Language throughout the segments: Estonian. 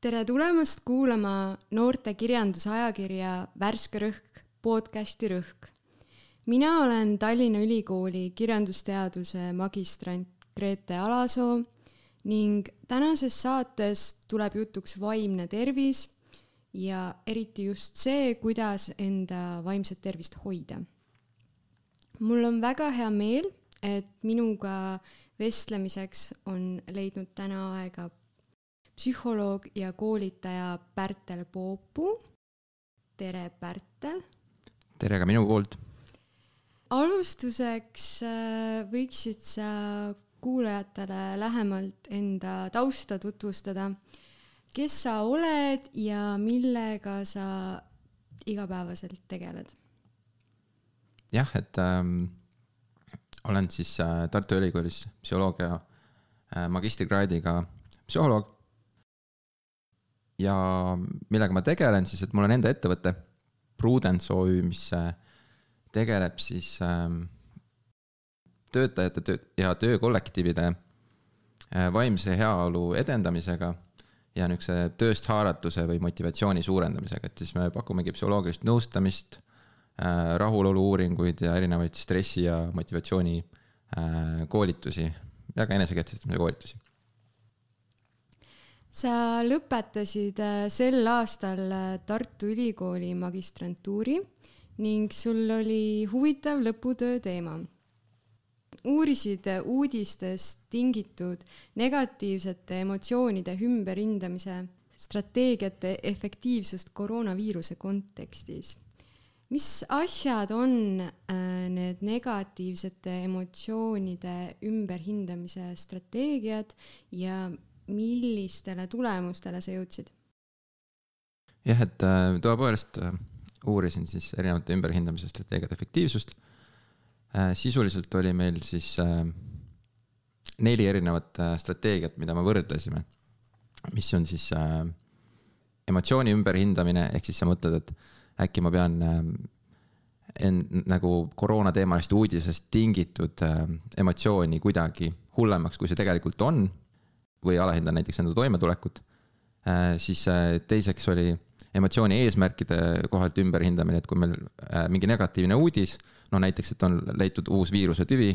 tere tulemast kuulama noorte kirjandusajakirja Värske Rõhk podcasti Rõhk. mina olen Tallinna Ülikooli kirjandusteaduse magistrant Grete Alasoo ning tänases saates tuleb jutuks vaimne tervis ja eriti just see, kuidas enda vaimset tervist hoida. mul on väga hea meel, et minuga vestlemiseks on leidnud täna aega psühholoog ja koolitaja Pärtel Poopuu. tere, Pärtel! tere ka minu poolt! alustuseks äh, võiksid sa kuulajatele lähemalt enda tausta tutvustada. kes sa oled ja millega sa igapäevaselt tegeled? jah, et ähm, olen siis äh, Tartu Ülikoolis psühholoogia äh, magistrikraadiga psühholoog. ja millega ma tegelen siis, et mul on enda ettevõte, Prudence OÜ, mis äh, tegeleb siis ähm, töötajate töö ja töökollektiivide äh, vaimse heaolu edendamisega ja niisuguse tööst haaratuse või motivatsiooni suurendamisega, et siis me pakumegi psühholoogilist nõustamist, äh, rahulolu uuringuid ja erinevaid stressi ja motivatsiooni äh, koolitusi ja ka enesekehtestamise koolitusi. sa lõpetasid sel aastal Tartu Ülikooli magistrantuuri ning sul oli huvitav lõputöö teema uurisid uudistest tingitud negatiivsete emotsioonide ümberhindamise strateegiate efektiivsust koroonaviiruse kontekstis. mis asjad on äh, need negatiivsete emotsioonide ümberhindamise strateegiad ja millistele tulemustele sa jõudsid? jah, et äh, tõepoolest äh, uurisin siis erinevate ümberhindamise strateegiate efektiivsust sisuliselt oli meil siis äh, neli erinevat äh, strateegiat, mida me võrdlesime. mis on siis emotsiooni ümberhindamine, ehk siis sa mõtled, et äkki ma pean end nagu koroonateemalist uudisest tingitud emotsiooni kuidagi hullemaks, kui see tegelikult on. või alahindan näiteks enda toimetulekut. siis teiseks oli emotsiooni eesmärkide kohalt ümberhindamine, et kui meil mingi negatiivne uudis no näiteks, et on leitud uus viiruse tüvi,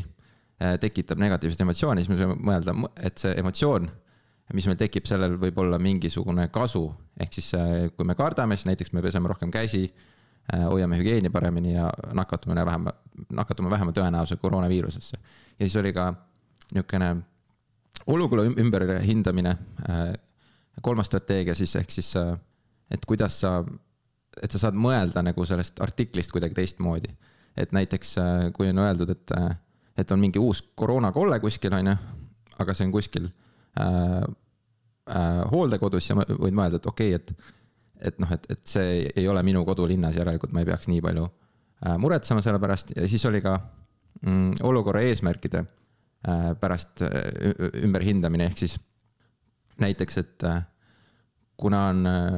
äh, tekitab negatiivset emotsiooni, siis me saame mõelda, et see emotsioon, mis meil tekib, sellel võib olla mingisugune kasu. ehk siis, äh, kui me kardame, siis näiteks me peseme rohkem käsi, äh, hoiame hügieeni paremini ja nakatumine vähem, nakatume vähema tõenäosusega koroonaviirusesse. ja siis oli ka niisugune olukorra ümberhindamine, kolmas strateegia siis, ehk siis, et kuidas sa, et sa saad mõelda nagu sellest artiklist kuidagi teistmoodi et näiteks äh, kui on öeldud, et, äh, et on mingi uus koroonakolle kuskil, on ju, aga see on kuskil äh, äh, hooldekodus ja ma võin mõelda, et okei okay,, et et noh, et, et see ei ole minu kodulinnas, järelikult ma ei peaks nii palju äh, muretsema selle pärast. Ja siis oli ka mm, olukorra eesmärkide äh, pärast äh, ümberhindamine, ehk siis näiteks, et äh, kuna on äh,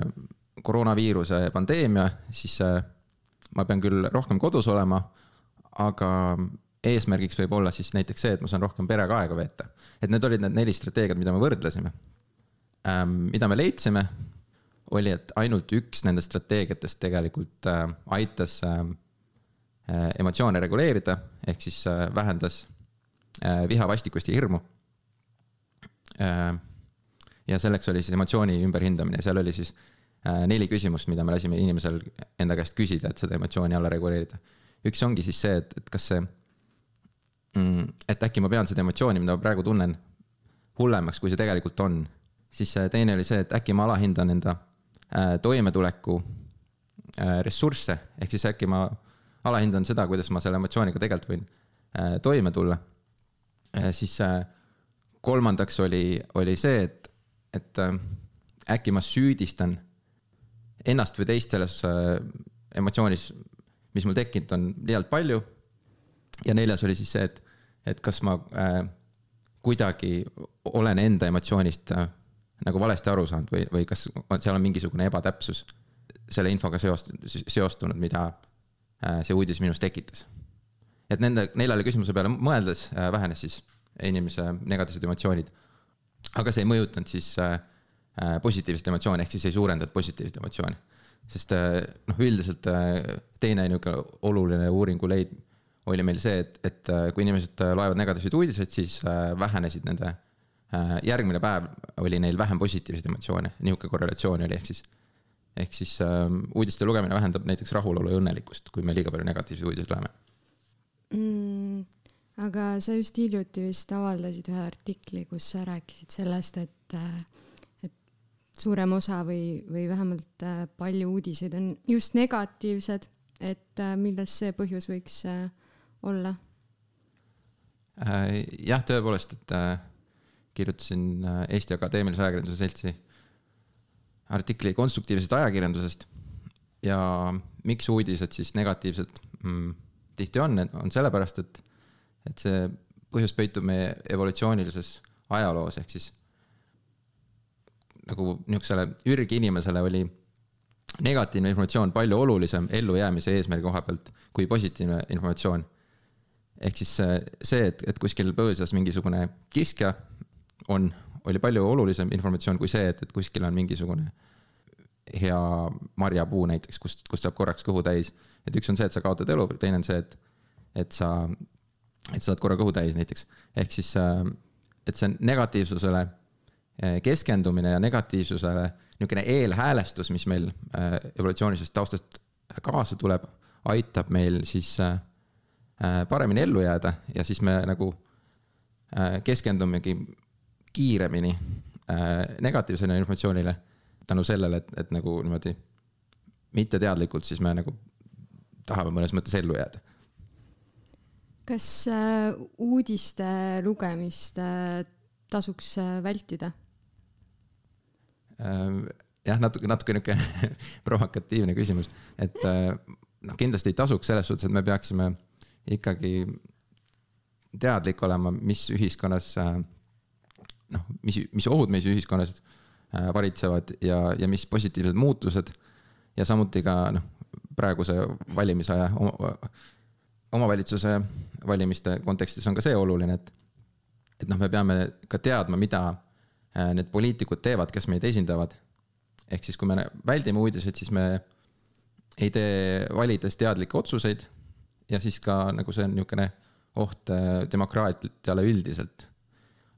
koroonaviiruse pandeemia, siis äh, ma pean küll rohkem kodus olema, aga eesmärgiks võib olla siis näiteks see, et ma saan rohkem perega aega veeta. et need olid need neli strateegiat, mida me võrdlesime. Ähm, mida me leidsime, oli, et ainult üks nendest strateegiatest tegelikult äh, aitas äh, äh, emotsioone reguleerida, ehk siis vähendas viha, vastikust ja hirmu. ja selleks oli siis emotsiooni ümberhindamine, seal oli siis Äh, neli küsimust, mida me lasime inimesel enda käest küsida, et seda emotsiooni alla reguleerida. üks ongi siis see, et, et kas see, mm, et äkki ma pean seda emotsiooni, mida ma praegu tunnen, hullemaks, kui see tegelikult on. siis teine oli see, et äkki ma alahindan enda äh, toimetuleku äh, ressursse, ehk siis äkki ma alahindan seda, kuidas ma selle emotsiooniga tegelikult võin toime tulla. siis kolmandaks oli, oli see, et, et äkki ma süüdistan ennast või teist selles äh, emotsioonis, mis mul tekkinud on, liialt palju. ja neljas oli siis see, et, et kas ma äh, kuidagi olen enda emotsioonist äh, nagu valesti aru saanud või, või kas on, seal on mingisugune ebatäpsus selle infoga seost-, seostunud, mida äh, see uudis minus tekitas. et nende neljale küsimuse peale mõeldes äh, vähenes siis inimese negatiivsed emotsioonid. aga see ei mõjutanud siis positiivset emotsiooni, ehk siis ei suurendanud positiivset emotsiooni. sest noh, üldiselt teine niisugune oluline uuringu leid oli meil see, et, et kui inimesed loevad negatiivseid uudiseid, siis vähenesid nende Äh, järgmine päev oli neil vähem positiivseid emotsioone, niisugune korrelatsioon oli, ehk siis. ehk siis äh, uudiste lugemine vähendab näiteks rahulolu ja õnnelikkust, kui me liiga palju negatiivseid uudiseid loeme mm,. aga sa just hiljuti vist avaldasid ühe artikli, kus sa rääkisid sellest, et, äh, suurem osa või, või vähemalt äh, palju uudiseid on just negatiivsed, et milles see põhjus võiks olla? jah, tõepoolest, et kirjutasin äh, Eesti Akadeemilise Ajakirjanduse Seltsi artikli konstruktiivsest ajakirjandusest. ja miks uudised siis negatiivsed mm, tihti on, on sellepärast, et, et see põhjus peitub meie evolutsioonilises ajaloos, ehk siis nagu niisugusele ürginimesele oli negatiivne informatsioon palju olulisem ellujäämise eesmärgi koha pealt kui positiivne informatsioon. ehk siis see, et, et kuskil põõsas mingisugune kiskja on, oli palju olulisem informatsioon kui see, et, et kuskil on mingisugune hea marjapuu näiteks, kust, kust saab korraks kõhu täis. et üks on see, et sa kaotad elu, teine on see, et, et sa, et sa saad korra kõhu täis näiteks. ehk siis, äh, et see negatiivsusele äh, keskendumine ja negatiivsusele niisugune eelhäälestus, mis meil äh, evolutsioonilisest taustast kaasa tuleb, aitab meil siis paremini ellu jääda ja siis me nagu keskendumegi kiiremini negatiivsele informatsioonile tänu sellele, et, et nagu niimoodi mitteteadlikult, siis me nagu tahame mõnes mõttes ellu jääda. kas uudiste lugemist tasuks vältida? Jah, natuke, natuke nihuke provokatiivne küsimus, et äh, noh, kindlasti ei tasuks selles suhtes, et me peaksime ikkagi teadlik olema, mis ühiskonnas äh, noh, mis, mis ohud meis ühiskonnas äh, varitsevad ja, ja mis positiivsed muutused. ja samuti ka noh, praeguse valimisaja omavalitsuse valimiste kontekstis on ka see oluline, et, et noh, me peame ka teadma, mida need poliitikud teevad, kes meid esindavad. ehk siis, kui me väldime uudiseid, siis me ei tee valides teadlikke otsuseid ja siis ka nagu see on niisugune oht äh, demokraatiale üldiselt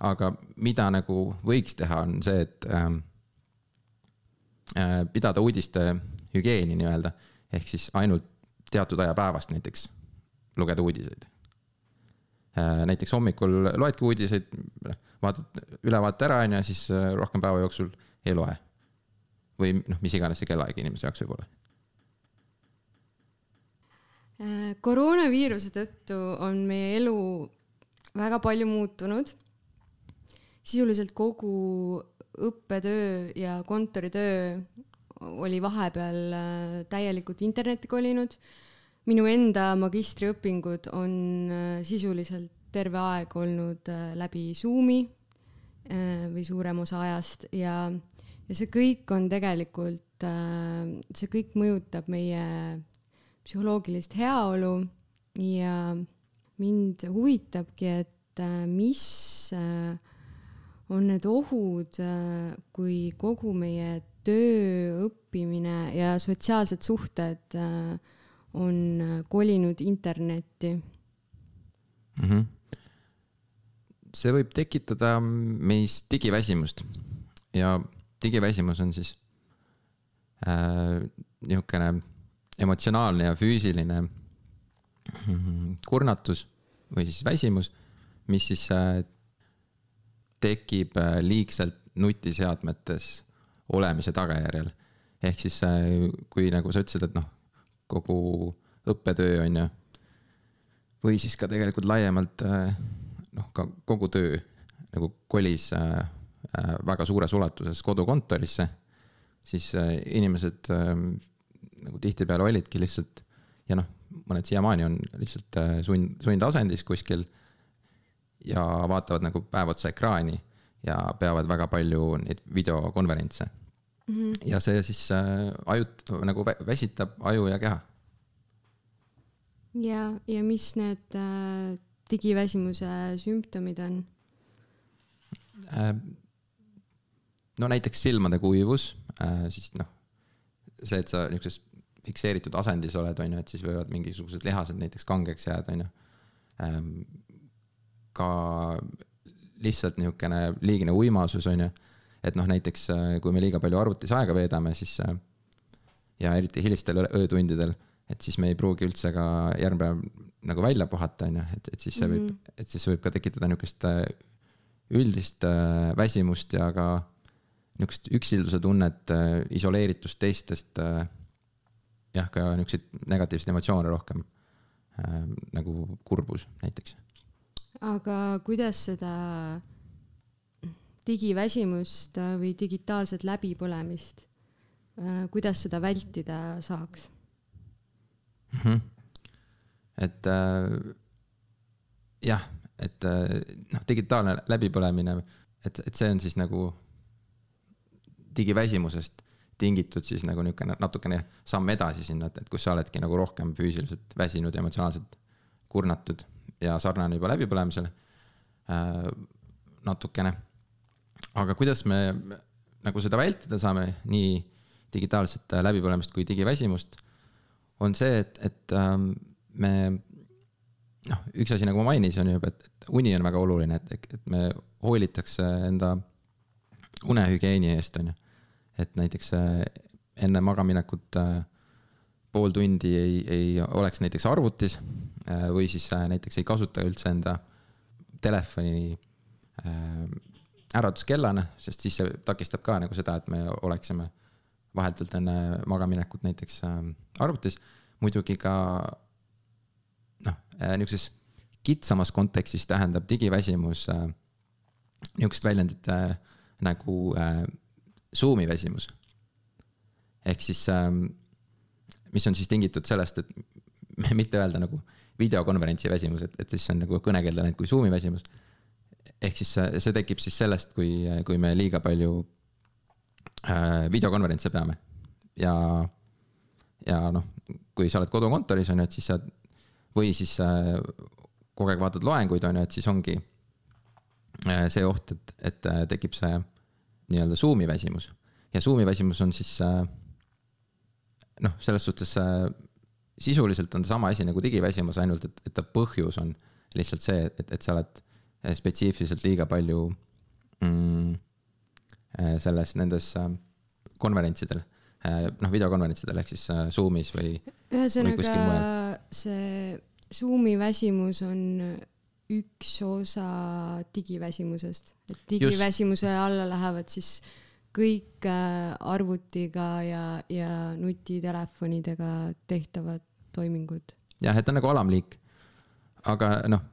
aga mida nagu võiks teha, on see, et ähm, äh, pidada uudiste hügieeni nii-öelda, ehk siis ainult teatud aja päevast näiteks lugeda uudiseid äh,. Näiteks hommikul loedki uudiseid, vaatad ülevaate ära, on ju, siis äh, rohkem päeva jooksul ei loe. või noh, mis iganes see kellaaeg inimese jaoks võib olla äh, koroonaviiruse tõttu on meie elu väga palju muutunud sisuliselt kogu õppetöö ja kontoritöö oli vahepeal äh, täielikult internetti kolinud. Minu enda magistriõpingud on äh, sisuliselt terve aeg olnud äh, läbi Zoomi või suurem osa ajast ja, ja see kõik on tegelikult, see kõik mõjutab meie psühholoogilist heaolu ja mind huvitabki, et mis äh, on need ohud, äh, kui kogu meie töö, õppimine ja sotsiaalsed suhted äh, on äh, kolinud internetti mm? -hmm. see võib tekitada meis digiväsimust ja digiväsimus on siis äh, niisugune emotsionaalne ja füüsiline mm, kurnatus või siis väsimus, mis siis äh, tekib äh, liigselt nutiseadmetes olemise tagajärjel. ehk siis äh, kui nagu sa ütlesid, et noh, kogu õppetöö on ju, või siis ka tegelikult laiemalt äh, noh, ka kogu töö nagu kolis väga suures ulatuses kodukontorisse, siis inimesed nagu tihtipeale olidki lihtsalt ja noh, mõned siiamaani on lihtsalt sund, sundasendis kuskil ja vaatavad nagu päev otsa ekraani ja peavad väga palju neid videokonverentse mm. -hmm. ja see siis äh, ajut- nagu vä- väsitab aju ja keha ja, ja mis need äh, digiväsimuse sümptomid on äh,? no näiteks silmade kuivus äh,, siis noh, see, et sa niisuguses fikseeritud asendis oled, on ju, et siis võivad mingisugused lihased näiteks kangeks jääda, on ju ähm,. ka lihtsalt niisugune liigne uimasus, on ju, et noh, näiteks äh, kui me liiga palju arvutis aega veedame, siis äh, ja eriti hilistel öötundidel, et siis me ei pruugi üldse ka järgmine päev nagu välja puhata, on ju, et, et siis see võib mm, -hmm. et siis võib ka tekitada niisugust äh, üldist väsimust ja ka niisugust üksilduse tunnet, isoleeritust teistest. jah, ka niisuguseid negatiivseid emotsioone rohkem nagu kurbus näiteks aga kuidas seda digiväsimust äh, või digitaalset läbipõlemist, äh, kuidas seda vältida saaks mm? -hmm. et äh, jah, et äh, noh, digitaalne läbipõlemine, et, et see on siis nagu digiväsimusest tingitud siis nagu niisugune natukene samm edasi sinna, et, et kus sa oledki nagu rohkem füüsiliselt väsinud emotsionaalselt kurnatud ja sarnane juba läbipõlemisele äh, natukene. Aga kuidas me nagu seda vältida saame, nii digitaalset läbipõlemist kui digiväsimust, on see, et, et ähm, me noh, üks asi, nagu ma mainisin, on ju, et, et uni on väga oluline, et, et me hoolitakse enda unehügieeni eest, on ju. et näiteks äh, enne magaminekut äh, pool tundi ei, ei oleks näiteks arvutis äh, või siis äh, näiteks ei kasuta üldse enda telefoni äh, äratuskellana, sest siis see takistab ka nagu seda, et me oleksime vahetult enne magaminekut näiteks arvutis. muidugi ka noh, niisuguses kitsamas kontekstis tähendab digiväsimus niisugust väljendit nagu Zoom'i väsimus. ehk siis ähm, mis on siis tingitud sellest, et mitte öelda nagu videokonverentsi väsimus, et, et siis on nagu kõnekeelde läinud kui Zoom'i väsimus. Ehk siis see, see tekib siis sellest, kui, kui me liiga palju äh, videokonverentse peame. Ja, ja noh, kui sa oled kodukontoris on ju, et siis sa või siis äh, kogu aeg vaatad loenguid on ju, et siis ongi äh, see oht, et, et äh, tekib see nii-öelda Zoom'i väsimus. Ja Zoom'i väsimus on siis äh, noh, selles suhtes äh, sisuliselt on sama asi nagu digiväsimus, ainult et, et ta põhjus on lihtsalt see, et, et sa oled äh, spetsiifiliselt liiga palju mm, äh, selles, nendes äh, konverentsidel noh, videokonverentsidel ehk siis Zoom'is või. ühesõnaga see Zoom'i väsimus on üks osa digiväsimusest, et digiväsimuse alla lähevad siis kõik arvutiga ja, ja nutitelefonidega tehtavad toimingud. jah, et ta on nagu alamliik. aga noh,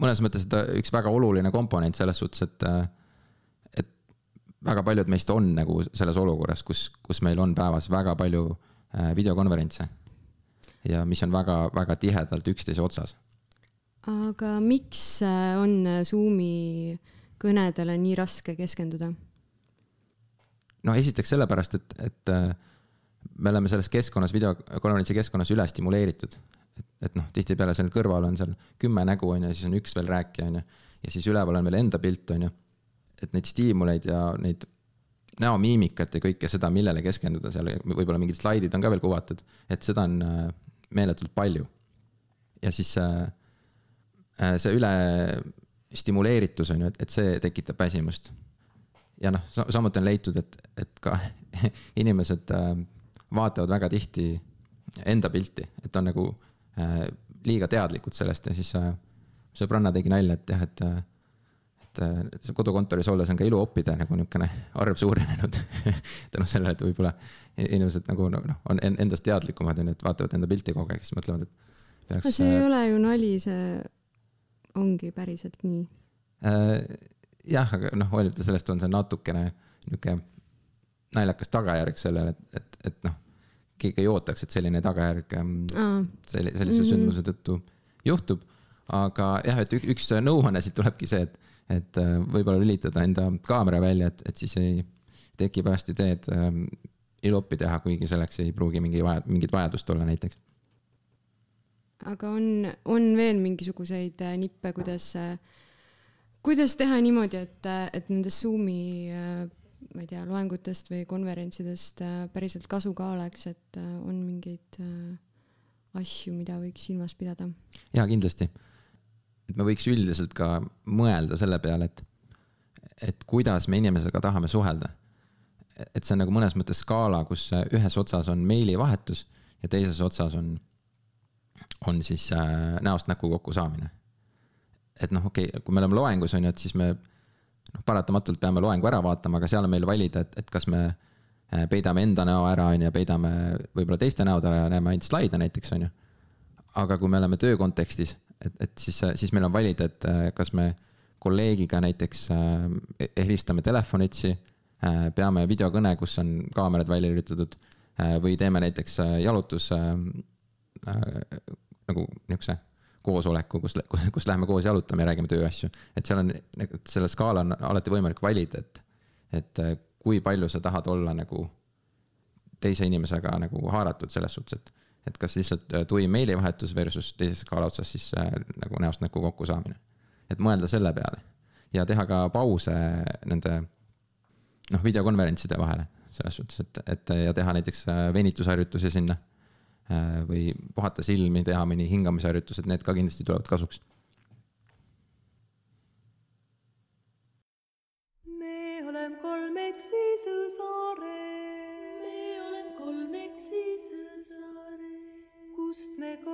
mõnes mõttes üks väga oluline komponent selles suhtes, et, äh, et väga paljud meist on nagu selles olukorras, kus, kus meil on päevas väga palju äh, videokonverentse. ja mis on väga-väga tihedalt üksteise otsas. aga miks on Zoomi kõnedele nii raske keskenduda? noh, esiteks sellepärast, et, et äh, me oleme selles keskkonnas, videokonverentsi keskkonnas üle stimuleeritud. Et, noh, tihtipeale seal kõrval on seal kümme nägu on ju, siis on üks veel rääkija on ju. ja siis üleval on veel enda pilt on ju. et neid stiimuleid ja neid näomiimikat ja kõike seda, millele keskenduda seal, võib-olla mingid slaidid on ka veel kuvatud, et seda on äh, meeletult palju. ja siis äh, see üle stimuleeritus on ju, et, et see tekitab väsimust ja noh, samuti on leitud, et, et ka inimesed äh, vaatavad väga tihti enda pilti, et on nagu äh, liiga teadlikud sellest ja siis äh, sõbranna tegi nalja, et jah, et et kodukontoris olles on ka ilu oppida nagu niisugune arv suurenenud tänu sellele, et võib-olla inimesed nagu noh, on endast teadlikumad ju, et vaatavad enda pilti kogu aeg, siis mõtlevad, et peaks. see ei ole ju nali, see ongi päriselt nii jah, aga noh, hoolimata sellest on see natukene nihuke naljakas tagajärg sellele, et, et, et noh, keegi ei ootaks, et selline tagajärg mm. sellise, sellise mm -hmm. sündmuse tõttu juhtub. aga jah, et üks nõuanne siit tulebki see, et, et äh, võib-olla lülitada enda kaamera välja, et, et siis ei teki pärast ideed ähm, iluppi teha, kuigi selleks ei pruugi mingi vaja, mingit vajadust olla näiteks. aga on, on veel mingisuguseid äh, nippe, kuidas, äh, kuidas teha niimoodi, et, et nendest Zoomi ma ei tea, loengutest või konverentsidest päriselt kasu ka oleks, et on mingeid asju, mida võiks silmas pidada? jaa, kindlasti et me võiks üldiselt ka mõelda selle peale, et, et kuidas me inimesega tahame suhelda. et see on nagu mõnes mõttes skaala, kus ühes otsas on meilivahetus ja teises otsas on, on siis äh, näost näkku kokkusaamine. et noh, okei okay,, kui me oleme loengus, on ju, et siis me noh, paratamatult peame loengu ära vaatama, aga seal on meil valida, et, et kas me äh, peidame enda näo ära, on ju, peidame võib-olla teiste näod ära ja näeme ainult slaide näiteks, on ju. aga kui me oleme töö kontekstis et, et siis, siis meil on valida, et äh, kas me kolleegiga näiteks äh, helistame telefonitsi, peame videokõne, kus on kaamerad välja lülitatud või teeme näiteks jalutus nagu niisuguse koosoleku, kus, kus läheme koos jalutama ja räägime tööasju. et seal on, selle skaala on alati võimalik valida, et, et kui palju sa tahad olla nagu teise inimesega nagu haaratud selles suhtes, et et kas lihtsalt äh, tuim meilivahetus versus teises skaala otsas siis äh, nagu näost näkku kokkusaamine. et mõelda selle peale ja teha ka pause nende noh, videokonverentside vahele selles suhtes, et, et ja teha näiteks äh, venitusharjutusi sinna. Või puhata silmi, teha mõni hingamisharjutus, et need ka kindlasti tulevad kasuks. me oleme kolmekesi sõsare. me oleme kolmekesi sõsare kust me kolmi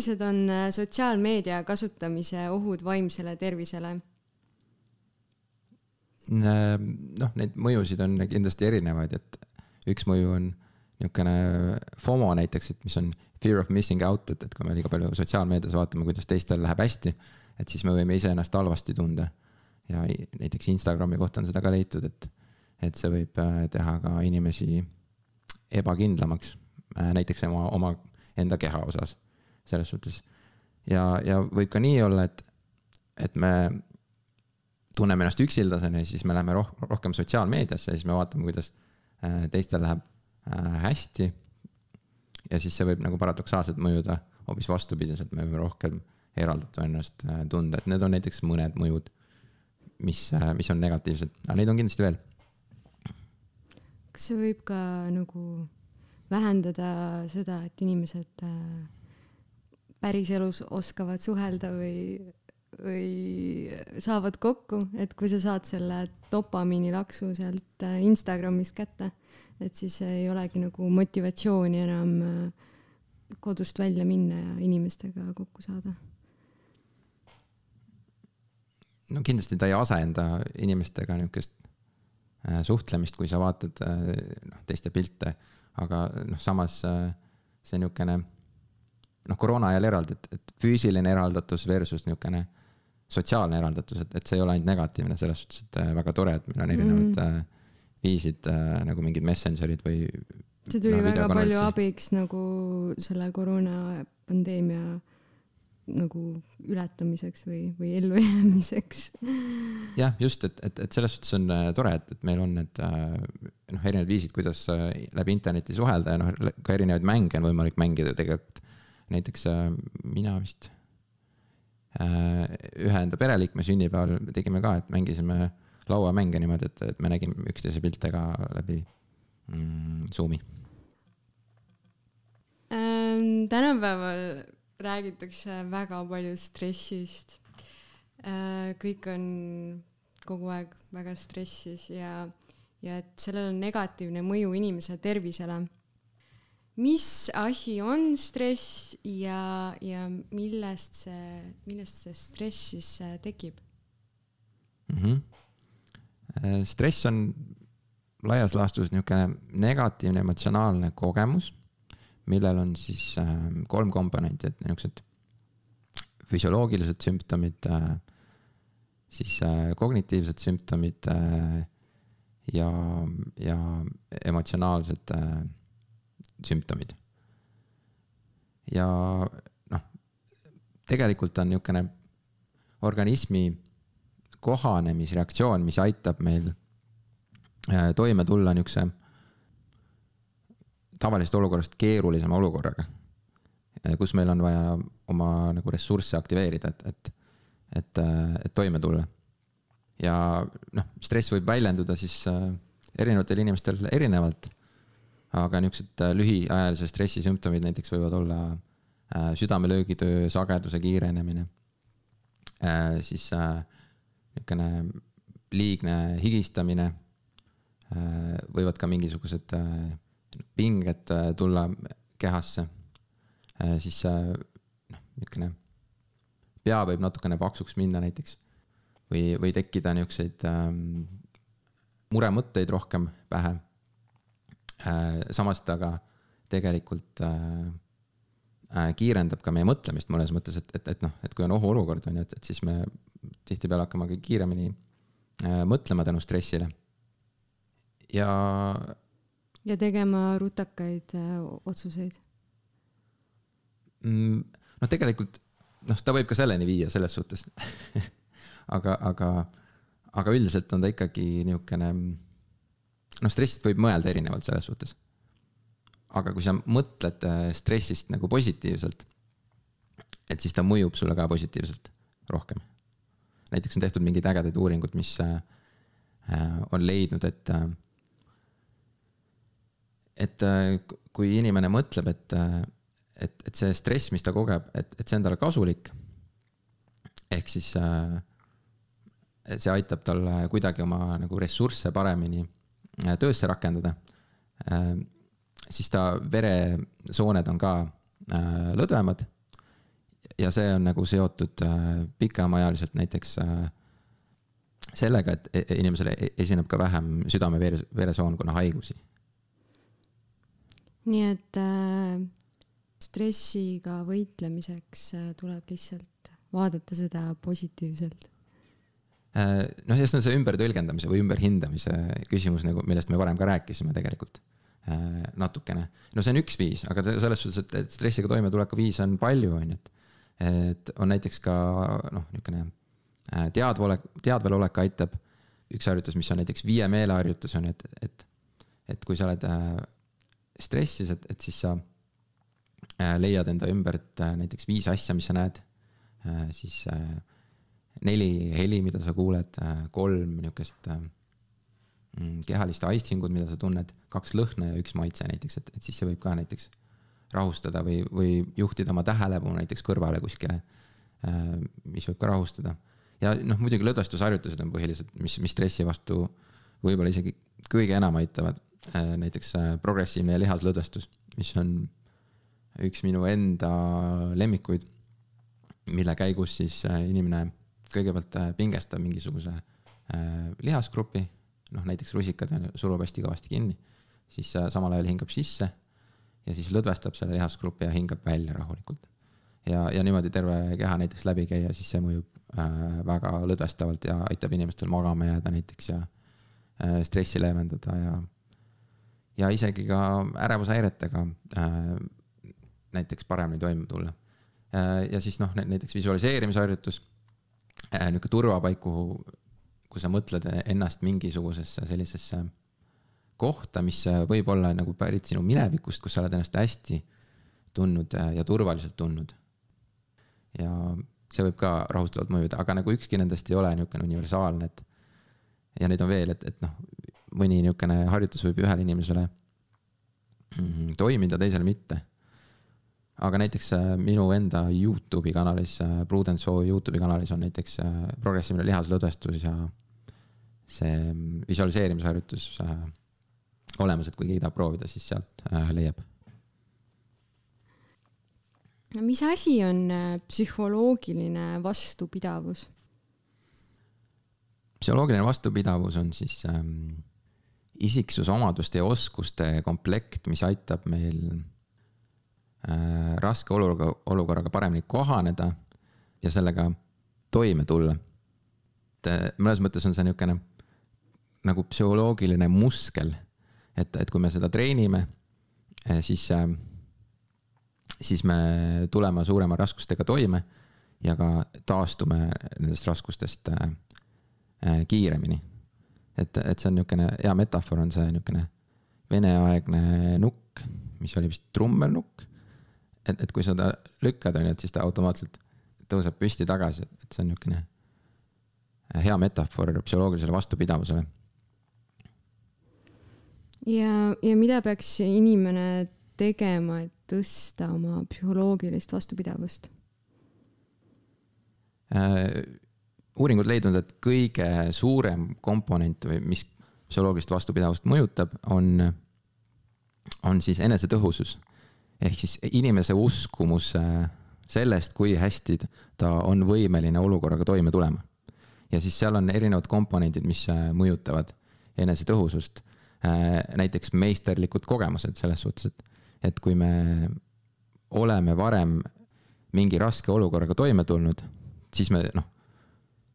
millised on äh, sotsiaalmeedia kasutamise ohud vaimsele tervisele? noh, neid mõjusid on kindlasti erinevaid, et üks mõju on niisugune FOMO näiteks, et mis on fear of missing out, et, et kui me liiga palju sotsiaalmeedias vaatame, kuidas teistel läheb hästi, et siis me võime iseennast halvasti tunda. ja näiteks Instagrami kohta on seda ka leitud, et, et see võib äh, teha ka inimesi ebakindlamaks, näiteks oma, oma enda keha osas, selles suhtes. ja, ja võib ka nii olla, et, et me tunneme ennast üksildasena ja siis me läheme roh-, rohkem sotsiaalmeediasse ja siis me vaatame, kuidas äh, teistel läheb äh, hästi. ja siis see võib nagu paradoksaalselt mõjuda hoopis vastupidiselt, me võime rohkem eraldatuna ennast äh, tunda, et need on näiteks mõned mõjud, mis, mis on negatiivsed, aga neid on kindlasti veel. kas see võib ka nagu vähendada seda, et inimesed päriselus oskavad suhelda või või saavad kokku, et kui sa saad selle dopamiinilaksu sealt äh, Instagramist kätte, et siis ei olegi nagu motivatsiooni enam äh, kodust välja minna ja inimestega kokku saada. no kindlasti ta ei asenda inimestega niisugust äh, suhtlemist, kui sa vaatad noh, teiste pilte, aga noh, samas see niisugune noh, koroona ajal eraldi, et, et füüsiline eraldatus versus niisugune sotsiaalne eraldatus, et, et see ei ole ainult negatiivne selles suhtes, et äh, väga tore, et meil on erinevad mm. äh, viisid äh, nagu mingid messenger'id või. see tuli no, väga palju abiks nagu selle koroonapandeemia nagu ületamiseks või, või ellujäämiseks. jah, just, et, et, et selles suhtes on tore, et, et meil on need noh, erinevad viisid, kuidas läbi interneti suhelda ja noh, ka erinevaid mänge on võimalik mängida tegelikult. Näiteks äh, mina vist Äh, ühe enda pereliikme sünnipäeval tegime ka, et mängisime lauamänge niimoodi, et, et me nägime üksteise pilte ka läbi mm, Zoomi ähm,. tänapäeval räägitakse väga palju stressist äh,. kõik on kogu aeg väga stressis ja, ja et sellel on negatiivne mõju inimese tervisele mis asi on stress ja, ja millest see, millest see stress siis äh, tekib mm? -hmm. stress on laias laastus niisugune negatiivne emotsionaalne kogemus, millel on siis äh, kolm komponenti, et niisugused füsioloogilised sümptomid äh,, siis äh, kognitiivsed sümptomid äh, ja, ja emotsionaalsed äh, sümptomid. ja noh, tegelikult on niisugune organismi kohanemisreaktsioon, mis aitab meil äh, toime tulla niisuguse tavalisest olukorrast keerulisema olukorraga. Äh, kus meil on vaja oma nagu ressursse aktiveerida, et, et, et, äh, et toime tulla. ja noh, stress võib väljenduda siis erinevatel inimestel erinevalt aga niisugused äh, lühiajalise stressi sümptomid näiteks võivad olla äh, südamelöögitöö sageduse kiirenemine, äh, siis niisugune liigne higistamine, võivad ka mingisugused pinged tulla kehasse, siis noh, niisugune pea võib natukene paksuks minna näiteks või, või tekkida niisuguseid ähm, muremõtteid rohkem pähe. Äh, samas ta ka tegelikult äh, äh, kiirendab ka meie mõtlemist mõnes mõttes, et, et, et noh, et kui on ohuolukord on ju, et, et siis me tihtipeale hakkame ka kiiremini mõtlema tänu stressile. ja. ja tegema rutakaid otsuseid mm,. noh, tegelikult noh, ta võib ka selleni viia selles suhtes aga, aga, aga üldiselt on ta ikkagi niisugune noh, stressist võib mõelda erinevalt selles suhtes. aga kui sa mõtled äh, stressist nagu positiivselt, et siis ta mõjub sulle ka positiivselt rohkem. näiteks on tehtud mingeid ägedaid uuringuid, mis äh, äh, on leidnud, et et kui inimene mõtleb, et, et, et see stress, mis ta kogeb, et, et see on talle kasulik. ehk siis, see aitab tal kuidagi oma nagu ressursse paremini töösse rakendada, äh, siis ta veresooned on ka äh, lõdvemad. ja see on nagu seotud äh, pikemaajaliselt näiteks äh, sellega, et e- inimesel e- esineb ka vähem südame-veresoonkonna haigusi. nii et äh, stressiga võitlemiseks äh, tuleb lihtsalt vaadata seda positiivselt. Äh, noh, ja see on see ümbertõlgendamise või ümberhindamise küsimus nagu, millest me varem ka rääkisime tegelikult äh, natukene. no see on üks viis, aga selles suhtes, et, et stressiga toimetuleku viise on palju, on ju, et. et on näiteks ka noh, niisugune äh, teadvolek, teadvelolek aitab. üks harjutus, mis on näiteks viie meeleharjutus on, et, et, et kui sa oled stressis, et, et siis sa leiad enda ümbert näiteks viis asja, mis sa näed siis neli heli, mida sa kuuled, kolm niisugust mm, kehalist aistingut, mida sa tunned, kaks lõhna ja üks maitse näiteks, et, et siis see võib ka näiteks rahustada või, või juhtida oma tähelepanu näiteks kõrvale kuskile, mis võib ka rahustada. ja noh, muidugi lõdvestusharjutused on põhilised, mis, mis stressi vastu võib-olla isegi kõige enam aitavad. näiteks progressiivne lihaslõdvestus, mis on üks minu enda lemmikuid, mille käigus siis inimene kõigepealt äh, pingestab mingisuguse äh, lihasgrupi, noh näiteks rusikad surub hästi kõvasti kinni, siis samal ajal hingab sisse ja siis lõdvestab selle lihasgrupi ja hingab välja rahulikult. ja, ja niimoodi terve keha näiteks läbi käia, siis see mõjub äh, väga lõdvestavalt ja aitab inimestel magama jääda näiteks ja äh, stressi leevendada ja, ja isegi ka ärevushäiretega äh, näiteks paremini toime tulla äh,. ja siis noh, näiteks visualiseerimisharjutus niisugune turvapaik, kuhu, kui sa mõtled ennast mingisugusesse sellisesse kohta, mis võib olla nagu pärit sinu minevikust, kus sa oled ennast hästi tundnud ja turvaliselt tundnud. ja see võib ka rahustavalt mõjuda, aga nagu ükski nendest ei ole niisugune universaalne, et ja neid on veel, et, et noh, mõni niisugune harjutus võib ühele inimesele mm, toimida, teisele mitte aga näiteks äh, minu enda Youtube'i kanalis, Prudence O Youtube'i kanalis on näiteks äh, progressiivne lihaslõdvestus ja see mm, visualiseerimisharjutus äh, olemas, et kui keegi tahab proovida, siis sealt leiab. no mis asi on psühholoogiline vastupidavus? psühholoogiline vastupidavus on siis ähm, isiksusomaduste ja oskuste komplekt, mis aitab meil äh, raske olukorraga, olukorraga paremini kohaneda ja sellega toime tulla. et äh, mõnes mõttes on see niisugune nagu psühholoogiline muskel, et, et kui me seda treenime, siis äh,, siis me tuleme suurema raskustega toime ja ka taastume nendest raskustest äh, äh, kiiremini. et, et see on niisugune hea metafoor, on see niisugune veneaegne nukk, mis oli vist trummelnukk et, et kui sa ta lükkad, on ju, et siis ta automaatselt tõuseb püsti tagasi, et see on niisugune hea metafoor psühholoogilisele vastupidavusele. ja, ja mida peaks inimene tegema, et tõsta oma psühholoogilist vastupidavust äh,? uuringud leidnud, et kõige suurem komponent või mis psühholoogilist vastupidavust mõjutab, on, on siis enesetõhusus ehk siis inimese uskumus sellest, kui hästi ta on võimeline olukorraga toime tulema. ja siis seal on erinevad komponendid, mis äh, mõjutavad enesetõhusust. Äh, näiteks meisterlikud kogemused selles suhtes, et, et kui me oleme varem mingi raske olukorraga toime tulnud, siis me noh,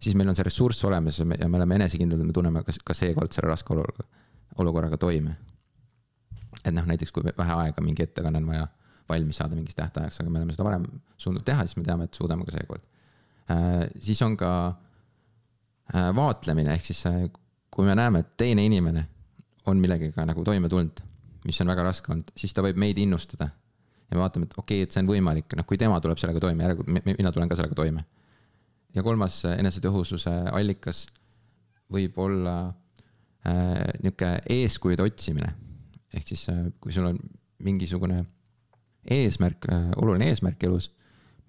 siis meil on see ressurss olemas ja me, ja me oleme enesekindlad, me tunneme ka, ka seekord selle raske olukorraga, olukorraga toime et noh, näiteks kui vähe aega mingi ettekanne on vaja valmis saada mingiks tähtajaks, aga me oleme seda varem suutnud teha, siis me teame, et suudame ka seekord äh,. siis on ka äh, vaatlemine, ehk siis äh, kui me näeme, et teine inimene on millegagi nagu toime tulnud, mis on väga raske olnud, siis ta võib meid innustada. ja me vaatame, et okei okay,, et see on võimalik, noh, kui tema tuleb sellega toime, järelikult mina tulen ka sellega toime. ja kolmas enesetõhususe allikas võib olla äh, niisugune eeskujude otsimine ehk siis kui sul on mingisugune eesmärk, äh, oluline eesmärk elus,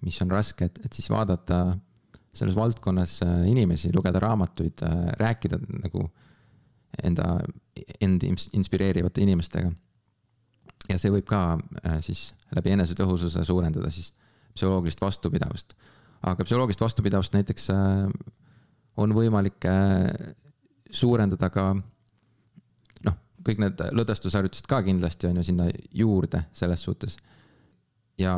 mis on raske, et, et siis vaadata selles valdkonnas äh, inimesi, lugeda raamatuid, rääkida nagu enda, end inspireerivate inimestega. ja see võib ka äh, siis läbi enesetõhususe suurendada siis psühholoogilist vastupidavust. aga psühholoogilist vastupidavust näiteks äh, on võimalik äh, suurendada ka noh, kõik need lõdvestusharjutused ka kindlasti on ju sinna juurde selles suhtes. Ja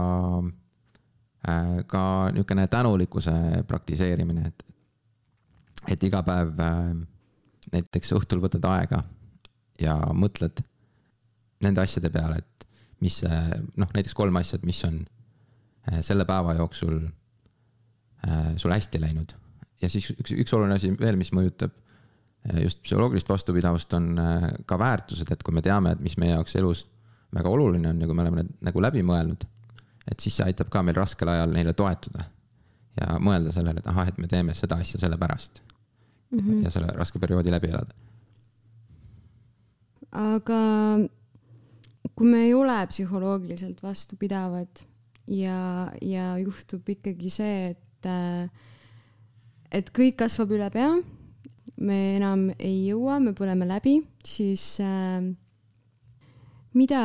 äh, ka niisugune tänulikkuse praktiseerimine, et, et iga päev äh, näiteks õhtul võtad aega ja mõtled nende asjade peale, et mis äh, noh, näiteks kolm asja, et mis on äh, selle päeva jooksul sul hästi läinud. ja siis üks, üks oluline asi veel, mis mõjutab just psühholoogilist vastupidavust, on ka väärtused, et kui me teame, et mis meie jaoks elus väga oluline on ja kui me oleme need nagu läbi mõelnud, et siis see aitab ka meil raskel ajal neile toetuda. ja mõelda sellele, et ahah, et me teeme seda asja sellepärast mm. -hmm. ja selle raske perioodi läbi elada. aga kui me ei ole psühholoogiliselt vastupidavad ja, ja juhtub ikkagi see, et, äh, et kõik kasvab üle pea, me enam ei jõua, me põleme läbi, siis äh, mida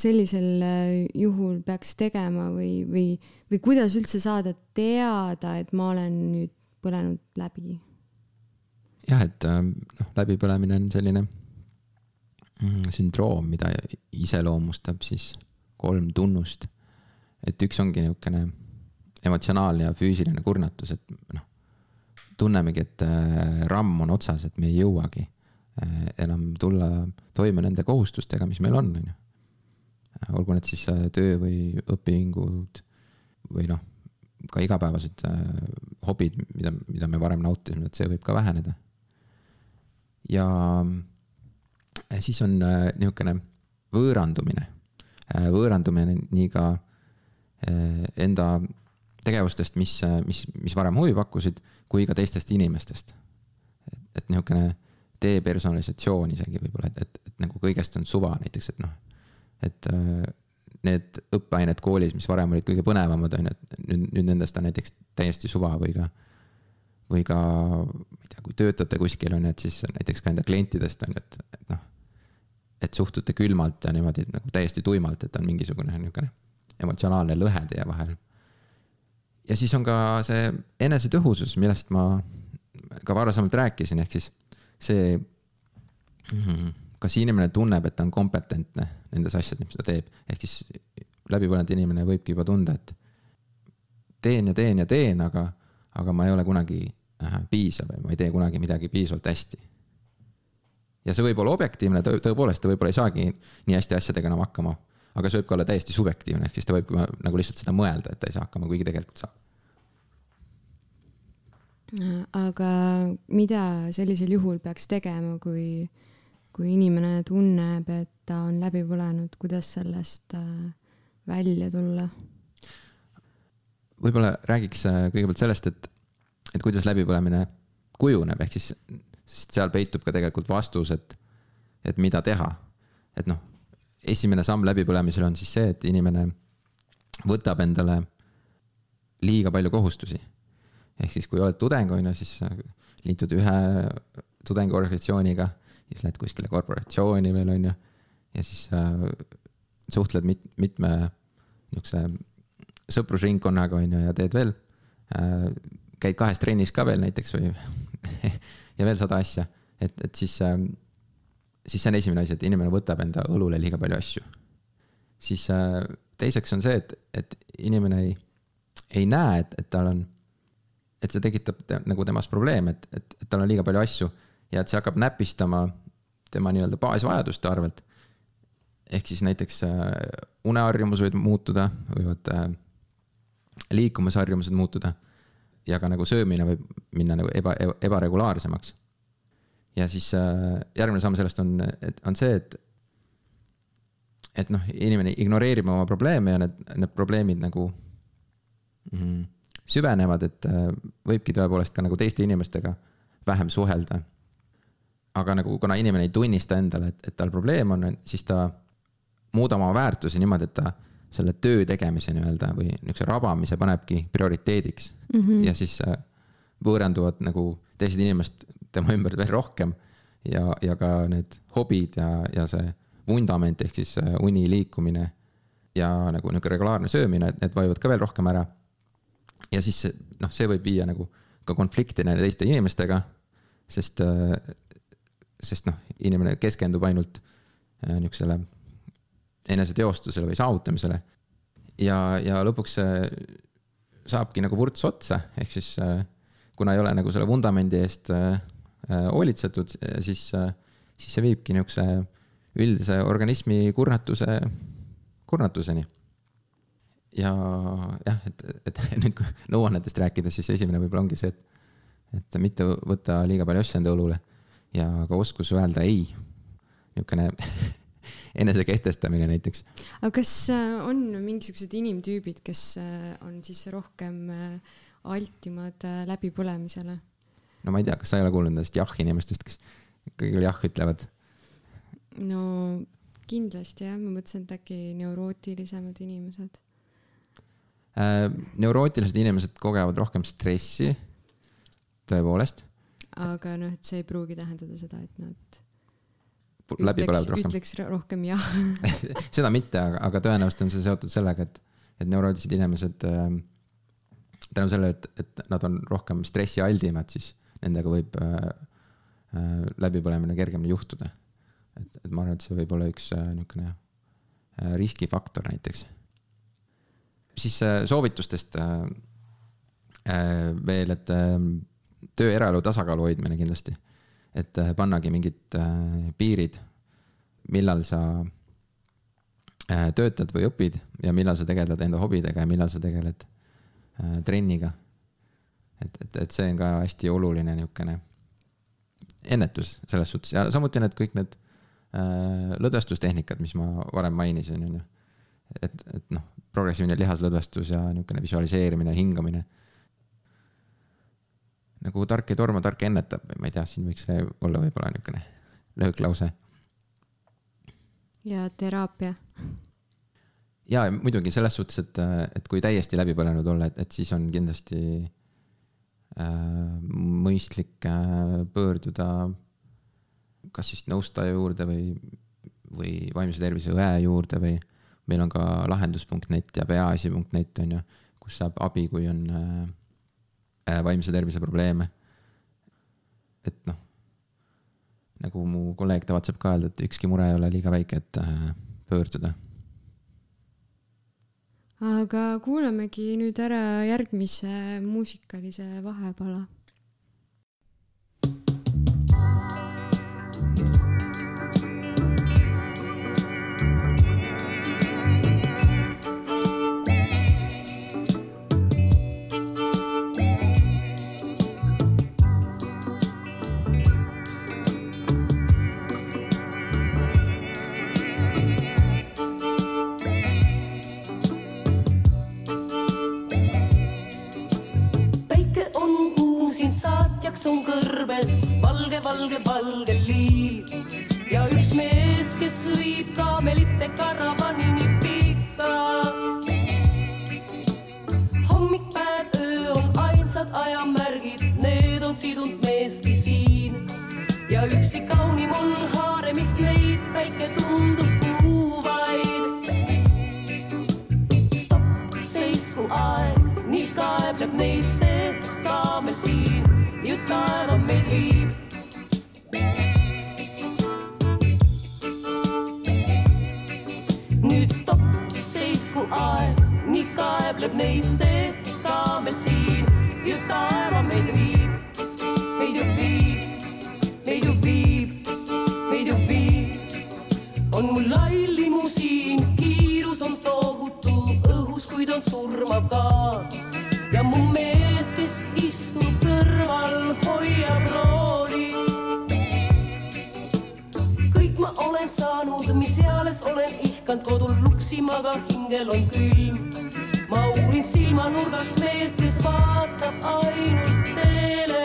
sellisel äh, juhul peaks tegema või, või, või kuidas üldse saada teada, et ma olen nüüd põlenud läbi? jah, et äh, noh, läbipõlemine on selline mm, sündroom, mida iseloomustab siis kolm tunnust. et üks ongi niisugune emotsionaalne ja füüsiline kurnatus, et noh, tunnemegi, et äh, ramm on otsas, et me ei jõuagi enam tulla toime nende kohustustega, mis meil on, on ju. olgu need siis äh, töö või õpingud või noh, ka igapäevased hobid, mida, mida me varem nautisime, et see võib ka väheneda. ja siis on niisugune võõrandumine, võõrandumine nii ka enda tegevustest, mis, mis, mis varem huvi pakkusid, kui ka teistest inimestest. et, et niisugune depersonalisatsioon isegi võib-olla, et, et, et nagu kõigest on suva näiteks, et noh, et äh, need õppeained koolis, mis varem olid kõige põnevamad, on ju, et nüüd, nüüd nendest on näiteks täiesti suva või ka, või ka, ma ei tea, kui töötate kuskil, on ju, et siis näiteks ka enda klientidest on ju, et, et noh, et suhtute külmalt ja niimoodi nagu täiesti tuimalt, et on mingisugune niisugune emotsionaalne lõhe teie vahel. Ja siis on ka see enesetõhusus, millest ma ka varasemalt rääkisin, ehk siis see, mhm, kas inimene tunneb, et ta on kompetentne nendes asjades, mis ta teeb, ehk siis läbipõlenud inimene võibki juba tunda, et teen ja teen ja teen, aga, aga ma ei ole kunagi piisav või ma ei tee kunagi midagi piisavalt hästi. ja see võib olla objektiivne, tõepoolest, ta võib-olla ei saagi nii hästi asjadega enam hakkama aga see võib ka olla täiesti subjektiivne, ehk siis ta võib nagu lihtsalt seda mõelda, et ta ei saa hakkama, kuigi tegelikult saab. Aga mida sellisel juhul peaks tegema, kui, kui inimene tunneb, et ta on läbi põlenud, kuidas sellest äh, välja tulla? võib-olla räägiks äh, kõigepealt sellest, et, et kuidas läbipõlemine kujuneb, ehk siis, sest seal peitub ka tegelikult vastus, et, et mida teha. et noh esimene samm läbipõlemisel on siis see, et inimene võtab endale liiga palju kohustusi. Ehk siis, kui oled tudeng, on ju, siis liitud ühe tudengiorganisatsiooniga, siis lähed kuskile korporatsiooni veel, on ju, ja siis äh, suhtled mit-, mitme niisuguse sõprusringkonnaga, on ju, ja teed veel äh,, käid kahes trennis ka veel näiteks või ja veel sada asja, et, et siis äh, siis see on esimene asi, et inimene võtab enda õlule liiga palju asju. siis äh, teiseks on see, et, et inimene ei, ei näe, et, et tal on, et see tekitab te, nagu temas probleeme, et, et, et tal on liiga palju asju ja et see hakkab näpistama tema nii-öelda baasvajaduste arvelt. ehk siis näiteks äh, uneharjumus võib muutuda, võivad äh, liikumisharjumused muutuda ja ka nagu söömine võib minna nagu eba, ebaregulaarsemaks ja siis äh, järgmine samm sellest on, et on see, et et noh, inimene ignoreerib oma probleeme ja need, need probleemid nagu mm, süvenevad, et äh, võibki tõepoolest ka nagu teiste inimestega vähem suhelda. aga nagu kuna inimene ei tunnista endale, et, et tal probleem on, siis ta muudab oma väärtusi niimoodi, et ta selle töö tegemise nii-öelda või niisuguse rabamise panebki prioriteediks mm. -hmm. ja siis äh, võõranduvad nagu teised inimesed tema ümber veel rohkem ja, ja ka need hobid ja, ja see vundament ehk siis äh, uni, liikumine ja nagu niisugune regulaarne söömine, et need vajuvad ka veel rohkem ära. Ja siis noh, see võib viia nagu ka konflikti nende teiste inimestega, sest, sest noh, inimene keskendub ainult äh, niisugusele eneseteostusele või saavutamisele. ja, ja lõpuks see saabki nagu vurts otsa, ehk siis äh, kuna ei ole nagu selle vundamendi eest äh, äh, hoolitsetud, siis, siis see viibki niisuguse üldise organismi kurnatuse, kurnatuseni. Ja jah, et, et nüüd kui nõuannetest rääkida, siis esimene võib-olla ongi see, et, et mitte võtta liiga palju asju enda õlule ja ka oskus öelda ei. niisugune enesekehtestamine näiteks. aga kas äh, on mingisugused inimtüübid, kes äh, on siis rohkem äh, altimad läbipõlemisele? no ma ei tea, kas sa ei ole kuulnud nendest jah-inimestest, kes kõigile jah ütlevad? no kindlasti jah, ma mõtlesin, et äkki neurootilisemad inimesed. Äh, neurootilised inimesed kogevad rohkem stressi, tõepoolest, aga noh, et see ei pruugi tähendada seda, et nad läbi põlevad rohkem. ütleks ro- rohkem jah seda mitte, aga, aga tõenäoliselt on see seotud sellega, et, et neurootilised inimesed äh, tänu sellele, et, et nad on rohkem stressialdimad, siis nendega võib äh, äh, läbipõlemine kergemini juhtuda. et, et ma arvan, et see võib olla üks äh, niisugune äh, riskifaktor näiteks. Siis äh, soovitustest äh, äh, veel, et äh, töö eraelu tasakaalu hoidmine kindlasti. et pannagi mingid piirid, millal sa töötad või õpid ja millal sa tegeled enda hobidega ja millal sa tegeled trenniga. et, et, et see on ka hästi oluline niisugune ennetus selles suhtes ja samuti need kõik need lõdvestustehnikad, mis ma varem mainisin, on ju. Et, et noh, progressiivne lihaslõdvestus ja niisugune visualiseerimine, hingamine. nagu tark ei torma, tark ennetab ma ei tea, siin võiks see olla võib-olla niisugune lööklause ja teraapia. ja muidugi selles suhtes, et, et kui täiesti läbi põlenud olla, et, et siis on kindlasti äh, mõistlik äh, pöörduda kas siis nõustaja juurde või, või vaimse tervise õe juurde või meil on ka lahendus.net ja peaasi.net on ju, kus saab abi, kui on äh, äh, vaimse tervise probleeme. et noh, nagu mu kolleeg tavatseb ka öelda, et ükski mure ei ole liiga väike, et äh, pöörduda aga kuulamegi nüüd ära järgmise muusikalise vahepala. On kõrbes valge, valge, valge liiv ja üks mees, kes viib kaamelite karavanini pikka. hommik, päev, öö on ainsad ajamärgid, need on sidunud meesti siin. Ja üksi kaunim on haaremist neid päike tundub puuvaid. Stopp, seisku aeg, nii kaebleb neid see kaamel siin ju taeva meid viib. nüüd stopp, seisku aeg, nii kaebleb neid see kaamel siin. Ju taeva meid viib, meid ju viib, meid ju viib, meid ju viib on mul lai limusiin, kiirus on tohutu õhus, kuid on surmav gaas. Ja mu mees, olen ihkanud kodul luksima, aga hingel on külm. ma uurin silmanurgast meest, kes vaatab ainult teele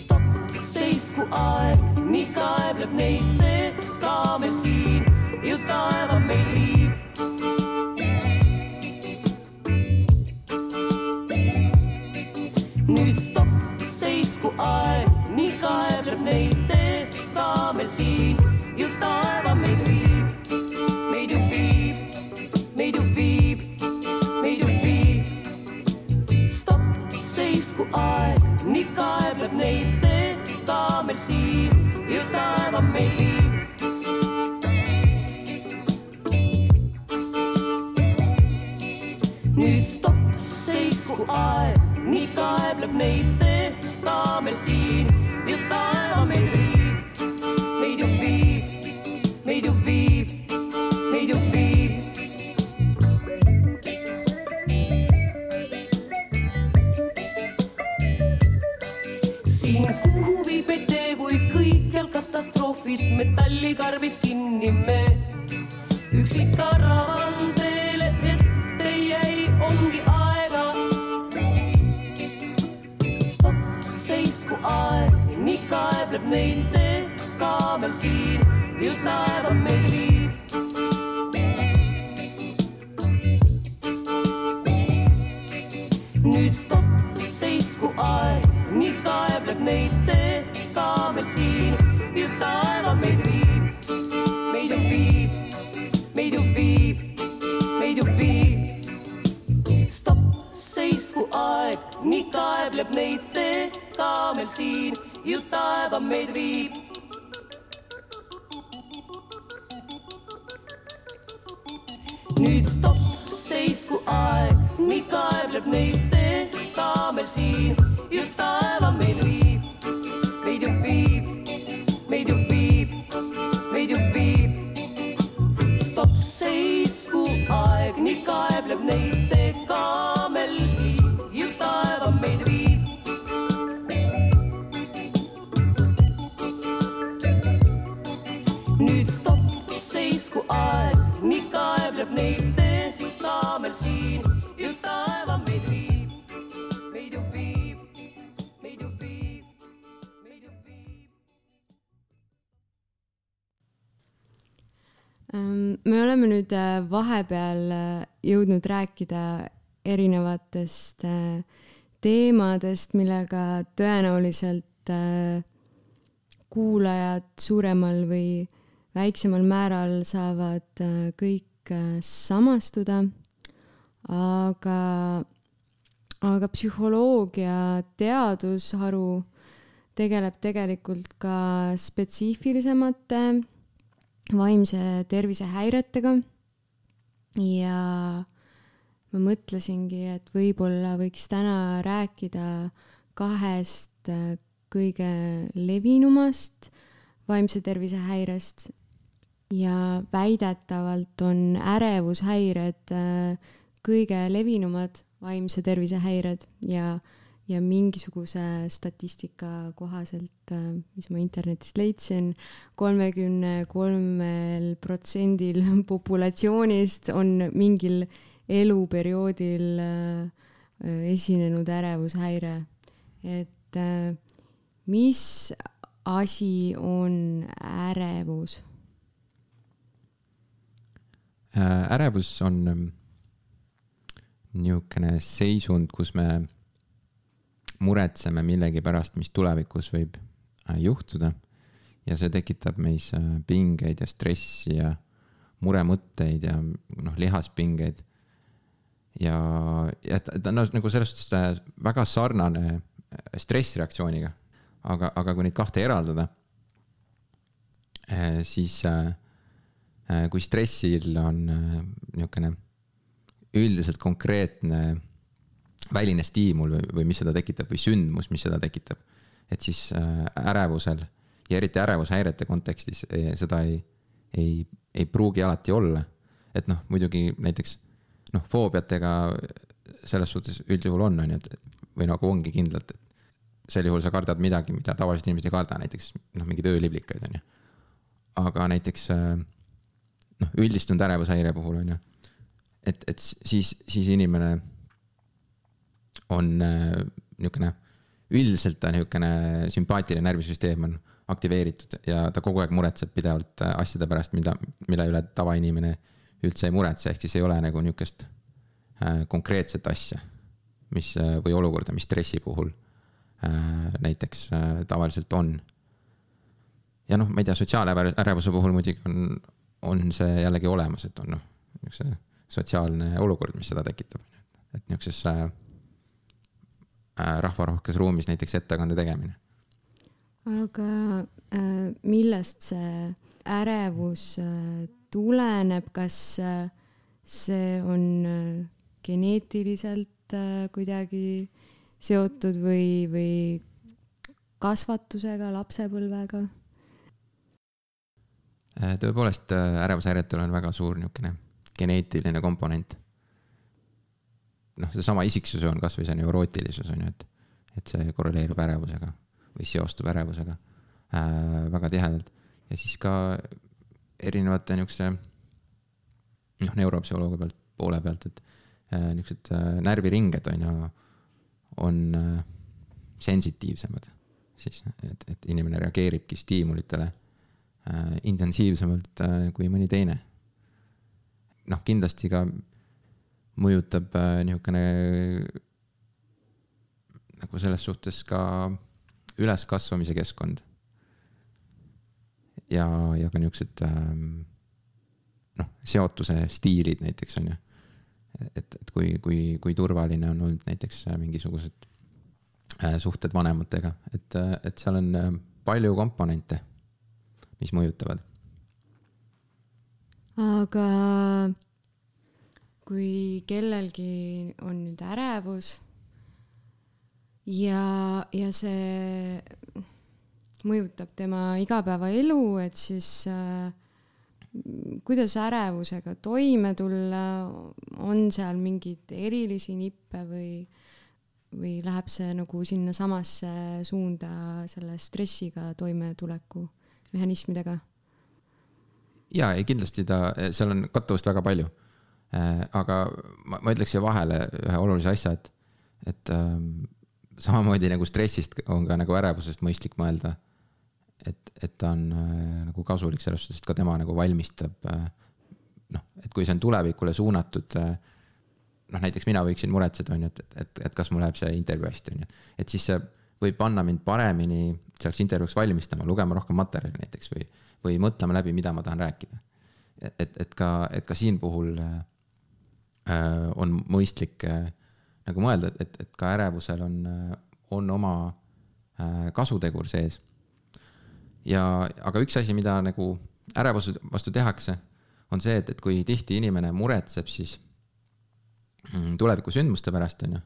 stopp, seisku aeg, nii kaebleb neid see kaamel siin ju taeva meid viib. nüüd stopp, seisku aeg, nii kaebleb neid see kaamel siin aeg, nii kaebleb neid see ka meil siin, ju taeva meid viib, meid ju viib, meid ju viib, meid ju viib. siin kuhu viib tee, kui kõikjal katastroofid metallikarbis kinni me. üksi karavan kaebleb neid see kaamel siin, ju taeva meid viib. nüüd stopp, seisku aeg, nii kaebleb neid see kaamel siin, ju taeva meid viib, meid ju viib, meid ju viib, meid ju viib. stopp, seisku aeg, nii kaebleb neid see kaamel siin, ju taeva meid viib. nüüd stopp, seisku aeg, nii kaebleb neid see kaamel siin, ju taeva meid viib, me oleme nüüd äh, vahepeal äh, jõudnud rääkida erinevatest äh, teemadest, millega tõenäoliselt kuulajad suuremal või väiksemal määral saavad kõik samastuda, aga, aga psühholoogia teadusharu tegeleb tegelikult ka spetsiifilisemate vaimse tervise häiretega ja ma mõtlesingi, et võib-olla võiks täna rääkida kahest äh, kõige levinumast vaimse tervise häirest ja väidetavalt on ärevushäired äh, kõige levinumad vaimse tervise häired ja, ja mingisuguse statistika kohaselt, mis ma internetist leidsin, kolmekümne kolmel protsendil populatsioonist on mingil eluperioodil äh, esinenud ärevushäire. et äh, mis asi on ärevus? Äh, ärevus on ähm, niisugune seisund, kus me muretseme millegi pärast, mis tulevikus võib äh, juhtuda ja see tekitab meis äh, pingeid ja stressi ja muremõtteid ja noh, lihaspingeid. ja, ja ta, ta on nagu selles suhtes äh, väga sarnane stressireaktsiooniga, aga, aga kui neid kahte eraldada, siis kui stressil on niisugune üldiselt konkreetne väline stiimul või, või mis seda tekitab või sündmus, mis seda tekitab, et siis äh, ärevusel ja eriti ärevushäirete kontekstis eh, seda ei, ei, ei pruugi alati olla. et noh, muidugi näiteks noh, foobiatega selles suhtes üldjuhul on, on ju, et või nagu ongi kindlalt, et sel juhul sa kardad midagi, mida tavalised inimesed ei karda, näiteks noh, mingeid ööliblikaid on ju. aga näiteks äh, noh, üldistunud ärevushäire puhul on ju, et, et siis, siis inimene on äh, niisugune, üldiselt ta niisugune sümpaatiline närvisüsteem on aktiveeritud ja ta kogu aeg muretseb pidevalt äh, asjade pärast, mida, mille üle tavainimene üldse ei muretse, ehk siis ei ole nagu niisugust äh, konkreetset asja, mis või olukorda, mis stressi puhul näiteks tavaliselt on ja noh, ma ei tea, sotsiaalärevuse puhul muidugi on, on see jällegi olemas, et on noh, niisuguse sotsiaalne olukord, mis seda tekitab. et niisuguses rahvarohkes ruumis näiteks ettekande tegemine. aga millest see ärevus äh, tuleneb, kas äh, see on äh, geneetiliselt äh, kuidagi seotud või, või kasvatusega, lapsepõlvega? Äh, tõepoolest äh, ärevushäiretel on väga suur niisugune geneetiline komponent. Noh, seesama isiksuse on kasvõi see neurootilisus on ju, et, et see korreleerub ärevusega või seostub ärevusega äh, väga tihedalt ja siis ka erinevate niisuguse noh, neuropsühholoogia pealt, poole pealt, et äh, niisugused äh, närviringed on ju, on äh, sensitiivsemad siis, et, et inimene reageeribki stiimulitele äh, intensiivsemalt äh, kui mõni teine. noh, kindlasti ka mõjutab äh, niisugune nagu selles suhtes ka üleskasvamise keskkond. ja, ja ka niisugused ähm, noh, seotuse stiilid näiteks on ju. et, et kui, kui, kui turvaline on olnud näiteks mingisugused äh, suhted vanematega, et, et seal on äh, palju komponente, mis mõjutavad. aga kui kellelgi on nüüd ärevus ja, ja see mõjutab tema igapäevaelu, et siis äh, kuidas ärevusega toime tulla, on seal mingeid erilisi nippe või, või läheb see nagu sinnasamasse suunda selle stressiga toimetuleku mehhanismidega? ja, ei kindlasti ta, seal on kattuvust väga palju. Aga ma, ma ütleks siia vahele ühe olulise asja, et, et ähm, samamoodi nagu stressist on ka nagu ärevusest mõistlik mõelda et, et ta on äh, nagu kasulik selles suhtes, et ka tema nagu valmistab äh, noh, et kui see on tulevikule suunatud äh, noh, näiteks mina võiksin muretseda, on ju, et, et, et kas mul läheb see intervjuu hästi, on ju. et siis see võib panna mind paremini selleks intervjuuks valmistama, lugema rohkem materjali näiteks või, või mõtlema läbi, mida ma tahan rääkida. et, et ka, et ka siin puhul äh, on mõistlik äh, nagu mõelda, et, et, ka ärevusel on, on oma äh, kasutegur sees ja, aga üks asi, mida nagu ärevuse vastu tehakse, on see, et, et kui tihti inimene muretseb siis mm, tuleviku sündmuste pärast, on ju.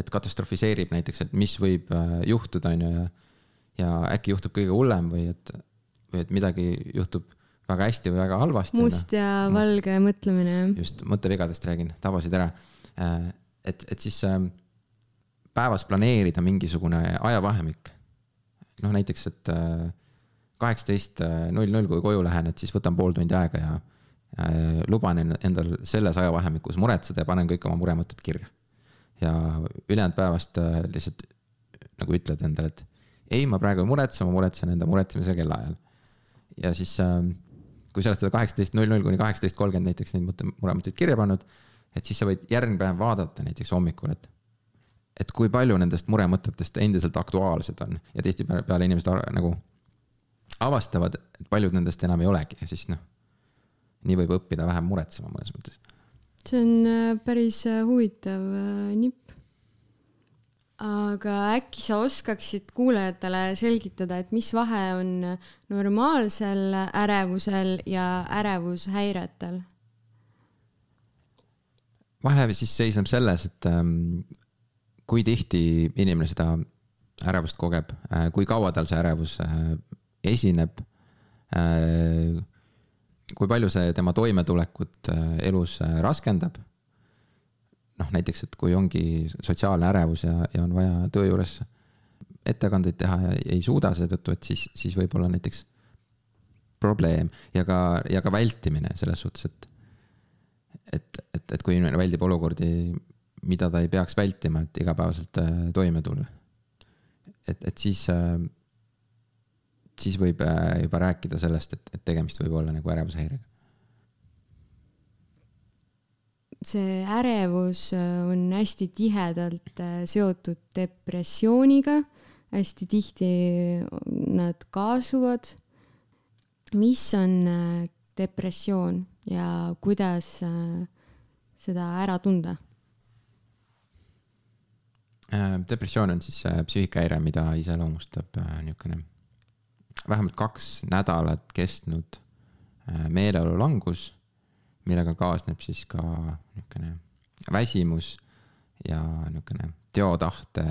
et katastrofiseerib näiteks, et mis võib äh, juhtuda, on ju, ja, ja äkki juhtub kõige hullem või et, või et midagi juhtub väga hästi või väga halvasti. must ja no. valge mõtlemine. just, mõttevigadest räägin, tabasid ära. Äh, et, et siis ähm, päevas planeerida mingisugune ajavahemik. noh, näiteks, et äh, kaheksateist äh, null null, kui koju lähen, et siis võtan pool tundi aega ja äh, luban endal selles ajavahemikus muretseda ja panen kõik oma muremõtted kirja. ja ülejäänud päevast äh, lihtsalt nagu ütled endale, et ei, ma praegu ei muretse, ma muretsen enda muretsemise kellaajal. ja siis äh, kui sa oled seda kaheksateist null null kuni kaheksateist kolmkümmend näiteks neid mõtte, muremõtteid kirja pannud, et siis sa võid järgmine päev vaadata näiteks hommikul, et et kui palju nendest muremõtetest endiselt aktuaalsed on ja tihtipeale inimesed nagu avastavad, et paljud nendest enam ei olegi ja siis noh, nii võib õppida vähem muretsema mõnes mõttes. see on äh, päris äh, huvitav äh, nipp. Aga äkki sa oskaksid kuulajatele selgitada, et mis vahe on normaalsel ärevusel ja ärevushäiretel? vahe siis seisneb selles, et ähm, kui tihti inimene seda ärevust kogeb, kui kaua tal see ärevus esineb. Äh, kui palju see tema toimetulekut äh, elus äh, raskendab. Noh, näiteks, et kui ongi sotsiaalne ärevus ja, ja on vaja töö juures ettekandeid teha ja ei suuda seetõttu, et siis, siis võib olla näiteks probleem ja ka, ja ka vältimine selles suhtes, et et, et, et kui inimene väldib olukordi, mida ta ei peaks vältima, et igapäevaselt toime tulla. et, et siis siis võib äh, juba rääkida sellest, et, et tegemist võib olla nagu ärevushäirega. See ärevus äh, on hästi tihedalt äh, seotud depressiooniga, hästi tihti nad kaasuvad. mis on depressioon ja kuidas seda ära tunda? depressioon on siis psüühikahäire, mida iseloomustab niisugune vähemalt kaks nädalat kestnud äh, meeleolu langus, millega kaasneb siis ka niisugune väsimus ja niisugune teotahte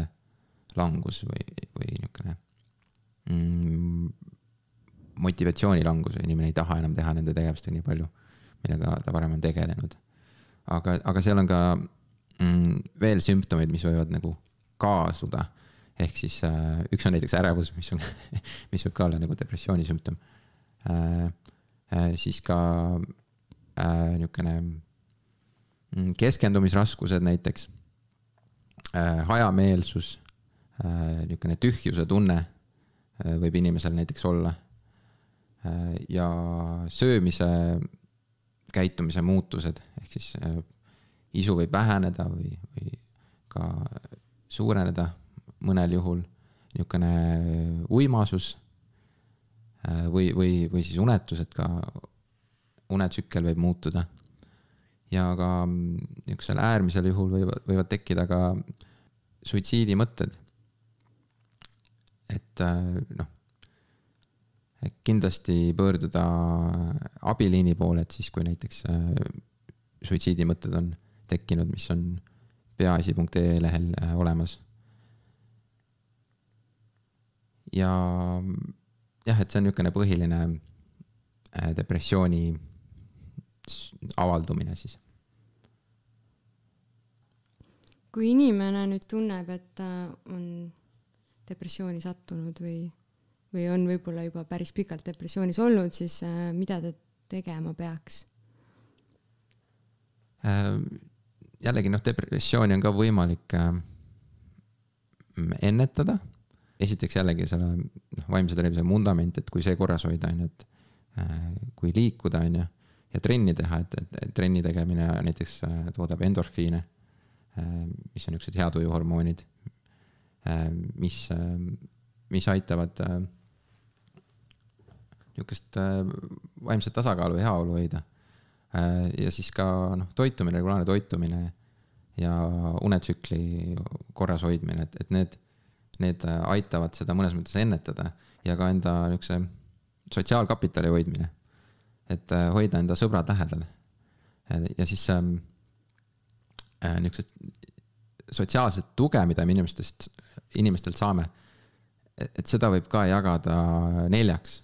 langus või, või niisugune mm, motivatsiooni langus, inimene ei taha enam teha nende tegevustega nii palju, millega ta varem on tegelenud. aga, aga seal on ka mm, veel sümptomid, mis võivad nagu kaasuda. ehk siis äh, üks on näiteks ärevus, mis on mis võib ka olla nagu depressiooni sümptom äh,. Äh, siis ka äh, niisugune mm, keskendumisraskused näiteks äh,, hajameelsus äh,, niisugune tühjuse tunne äh, võib inimesel näiteks olla äh,. ja söömise käitumise muutused, ehk siis äh, isu võib väheneda või, või ka suureneda mõnel juhul, niisugune uimasus äh, või, või, või siis unetused ka, unetsükkel võib muutuda. ja ka niisugusel äärmisel juhul võivad, võivad tekkida ka suitsiidimõtted. et äh, noh, kindlasti pöörduda abiliini poole, et siis, kui näiteks äh, suitsiidimõtted on tekkinud, mis on peaasi.ee lehel äh, olemas. ja jah, et see on niisugune põhiline depressiooni avaldumine siis. kui inimene nüüd tunneb, et ta on depressiooni sattunud või, või on võib-olla juba päris pikalt depressioonis olnud, siis äh, mida ta tegema peaks? Äh, jällegi noh, depressiooni on ka võimalik äh, ennetada. esiteks jällegi selle noh, vaimse tervise vundament, et kui see korras hoida, on ju, et äh, kui liikuda, on ju, ja trenni teha, et, et, et trenni tegemine näiteks äh, toodab endorfiine, mis on niisugused hea tujuhormoonid, mis, mis aitavad niisugust vaimset tasakaalu ja heaolu hoida ja siis ka noh, toitumine, regulaarne toitumine ja unetsükli korras hoidmine, et, et need, need aitavad seda mõnes mõttes ennetada ja ka enda niisuguse sotsiaalkapitali hoidmine. Et äh, hoida enda sõbrad lähedal. ja siis ähm, äh, niisugust sotsiaalset tuge, mida me inimestest, inimestelt saame, et seda võib ka jagada neljaks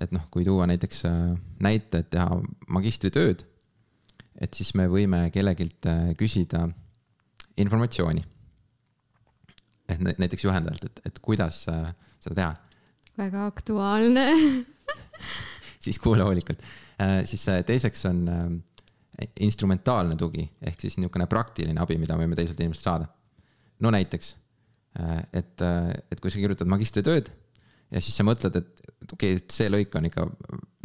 et noh, kui tuua näiteks äh, näite, et teha magistritööd, et siis me võime kellegilt äh, küsida informatsiooni. et näiteks juhendajalt, et, et kuidas seda teha. väga aktuaalne siis kuula hoolikalt. siis teiseks on instrumentaalne tugi ehk siis niisugune praktiline abi, mida võime teiselt inimeselt saada. no näiteks, et, et kui sa kirjutad magistritööd ja siis sa mõtled, et okei okay,, et see lõik on ikka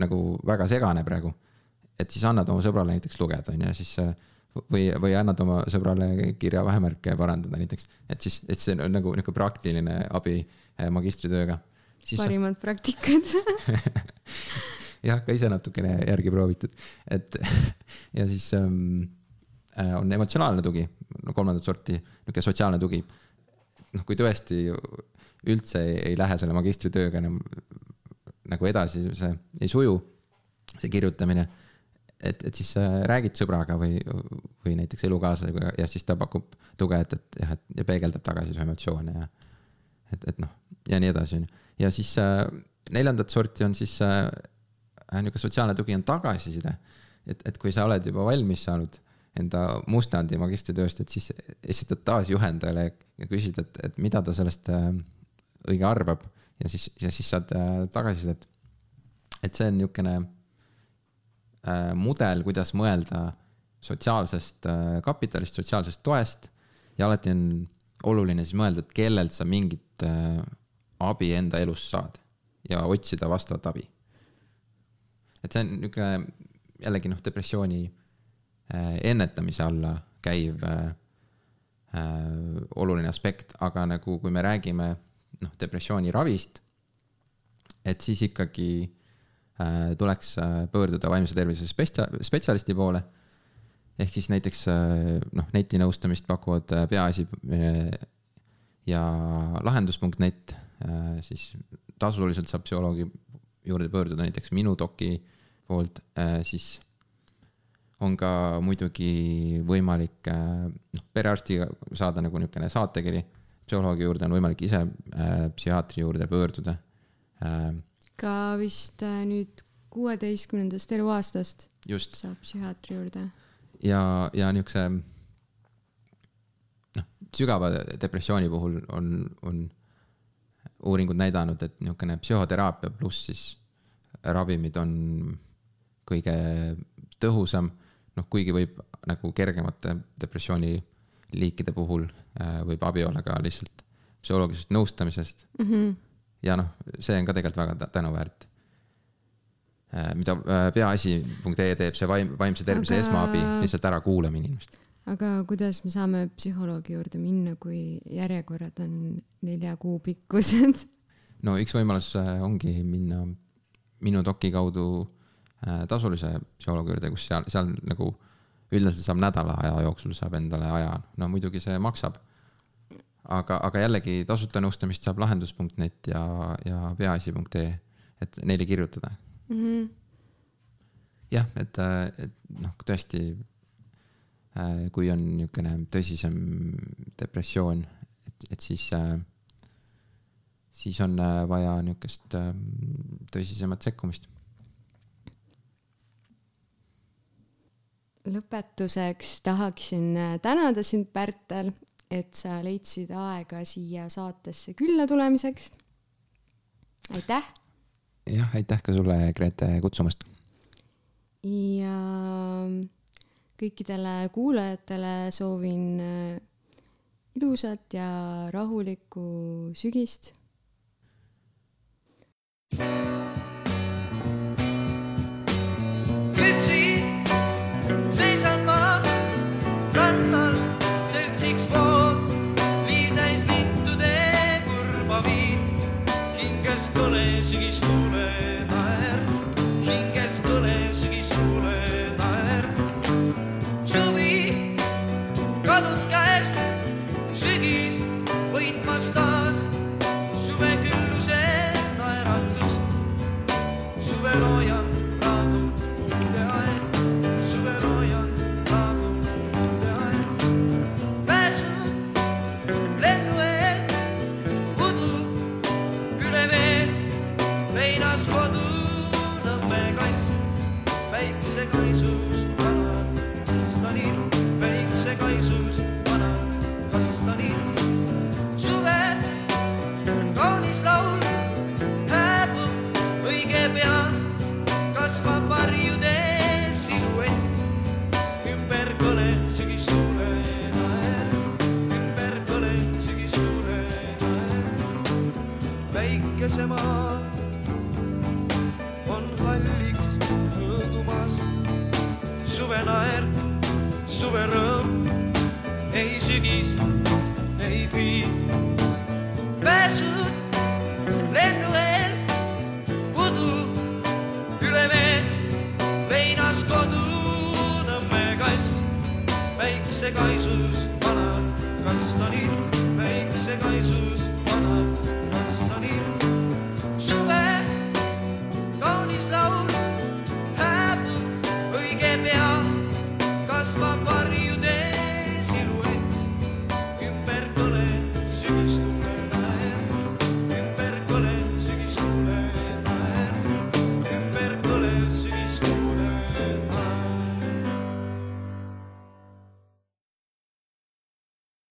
nagu väga segane praegu. et siis annad oma sõbrale näiteks lugeda, on ju, ja siis või, või annad oma sõbrale kirja vahemärke parandada näiteks. et siis, et see on nagu niisugune praktiline abi magistritööga. parimad praktikad jah, ka ise natukene järgi proovitud, et ja siis ähm, on emotsionaalne tugi, no kolmandat sorti niisugune sotsiaalne tugi. noh, kui tõesti üldse ei, ei lähe selle magistritööga enam nagu edasi, see ei suju, see kirjutamine. et, et siis räägid sõbraga või, või näiteks elukaaslasega ja siis ta pakub tuge, et, et jah, et ja peegeldab tagasi su emotsioone ja. et, et noh, ja nii edasi, on ju. ja siis äh, neljandat sorti on siis äh, niisugune sotsiaalne tugi on tagasiside. et, et kui sa oled juba valmis saanud enda mustandi magistritööst, et siis esitad taas juhendajale ja küsid, et, et mida ta sellest äh, õige arvab ja siis, ja siis saad äh, tagasisidet. et see on niisugune äh, mudel, kuidas mõelda sotsiaalsest kapitalist, sotsiaalsest toest ja alati on oluline siis mõelda, et kellelt sa mingit abi enda elus saad ja otsida vastavat abi. Et see on niisugune jällegi noh, depressiooni äh, ennetamise alla käiv äh, äh, oluline aspekt, aga nagu kui me räägime noh, depressiooni ravist, et siis ikkagi äh, tuleks äh, pöörduda vaimse tervise spetsia-, spetsialisti poole. ehk siis näiteks äh, noh, netinõustamist pakuvad äh, Peaasi äh, ja lahendus.net äh,, siis tasuliselt saab psühholoogi juurde pöörduda näiteks minu doki poolt äh,, siis on ka muidugi võimalik äh, noh, perearstiga saada nagu niisugune saatekiri. psühholoogi juurde on võimalik ise äh, psühhiaatri juurde pöörduda äh,. ka vist äh, nüüd kuueteistkümnendast eluaastast just saab psühhiaatri juurde. ja, ja niisuguse noh, sügava depressiooni puhul on, on uuringud näidanud, et niisugune psühhoteraapia pluss siis ravimid on kõige tõhusam, noh, kuigi võib nagu kergemate depressiooni liikide puhul äh, võib abi olla ka lihtsalt psühholoogilisest nõustamisest mm. -hmm. ja noh, see on ka tegelikult väga tä- tänuväärt. mida äh, peaasi.ee teeb, see vaim, vaimse tervise Aga- esmaabi, lihtsalt ärakuulamine inimest. aga kuidas me saame psühholoogi juurde minna, kui järjekorrad on nelja kuu pikkused? no üks võimalus äh, ongi minna minu doki kaudu äh, tasulise psühholoogi juurde, kus seal, seal nagu üldiselt saab nädala aja jooksul saab endale aja, no muidugi see maksab. aga, aga jällegi tasuta nõustamist saab lahendus.net ja, ja peaasi.ee, et neile kirjutada Mm -hmm. jah, et, et noh, tõesti, kui on niisugune tõsisem depressioon, et, et siis, siis on äh, vaja niisugust äh, tõsisemat sekkumist. Lõpetuseks tahaksin äh, tänada sind, Pärtel, et sa leidsid aega siia saatesse külla tulemiseks. aitäh jah, aitäh ka sulle, Grete, kutsumast. ja kõikidele kuulajatele soovin äh, ilusat ja rahulikku sügist üksi hinges kõle sügistuule naer, hinges kõle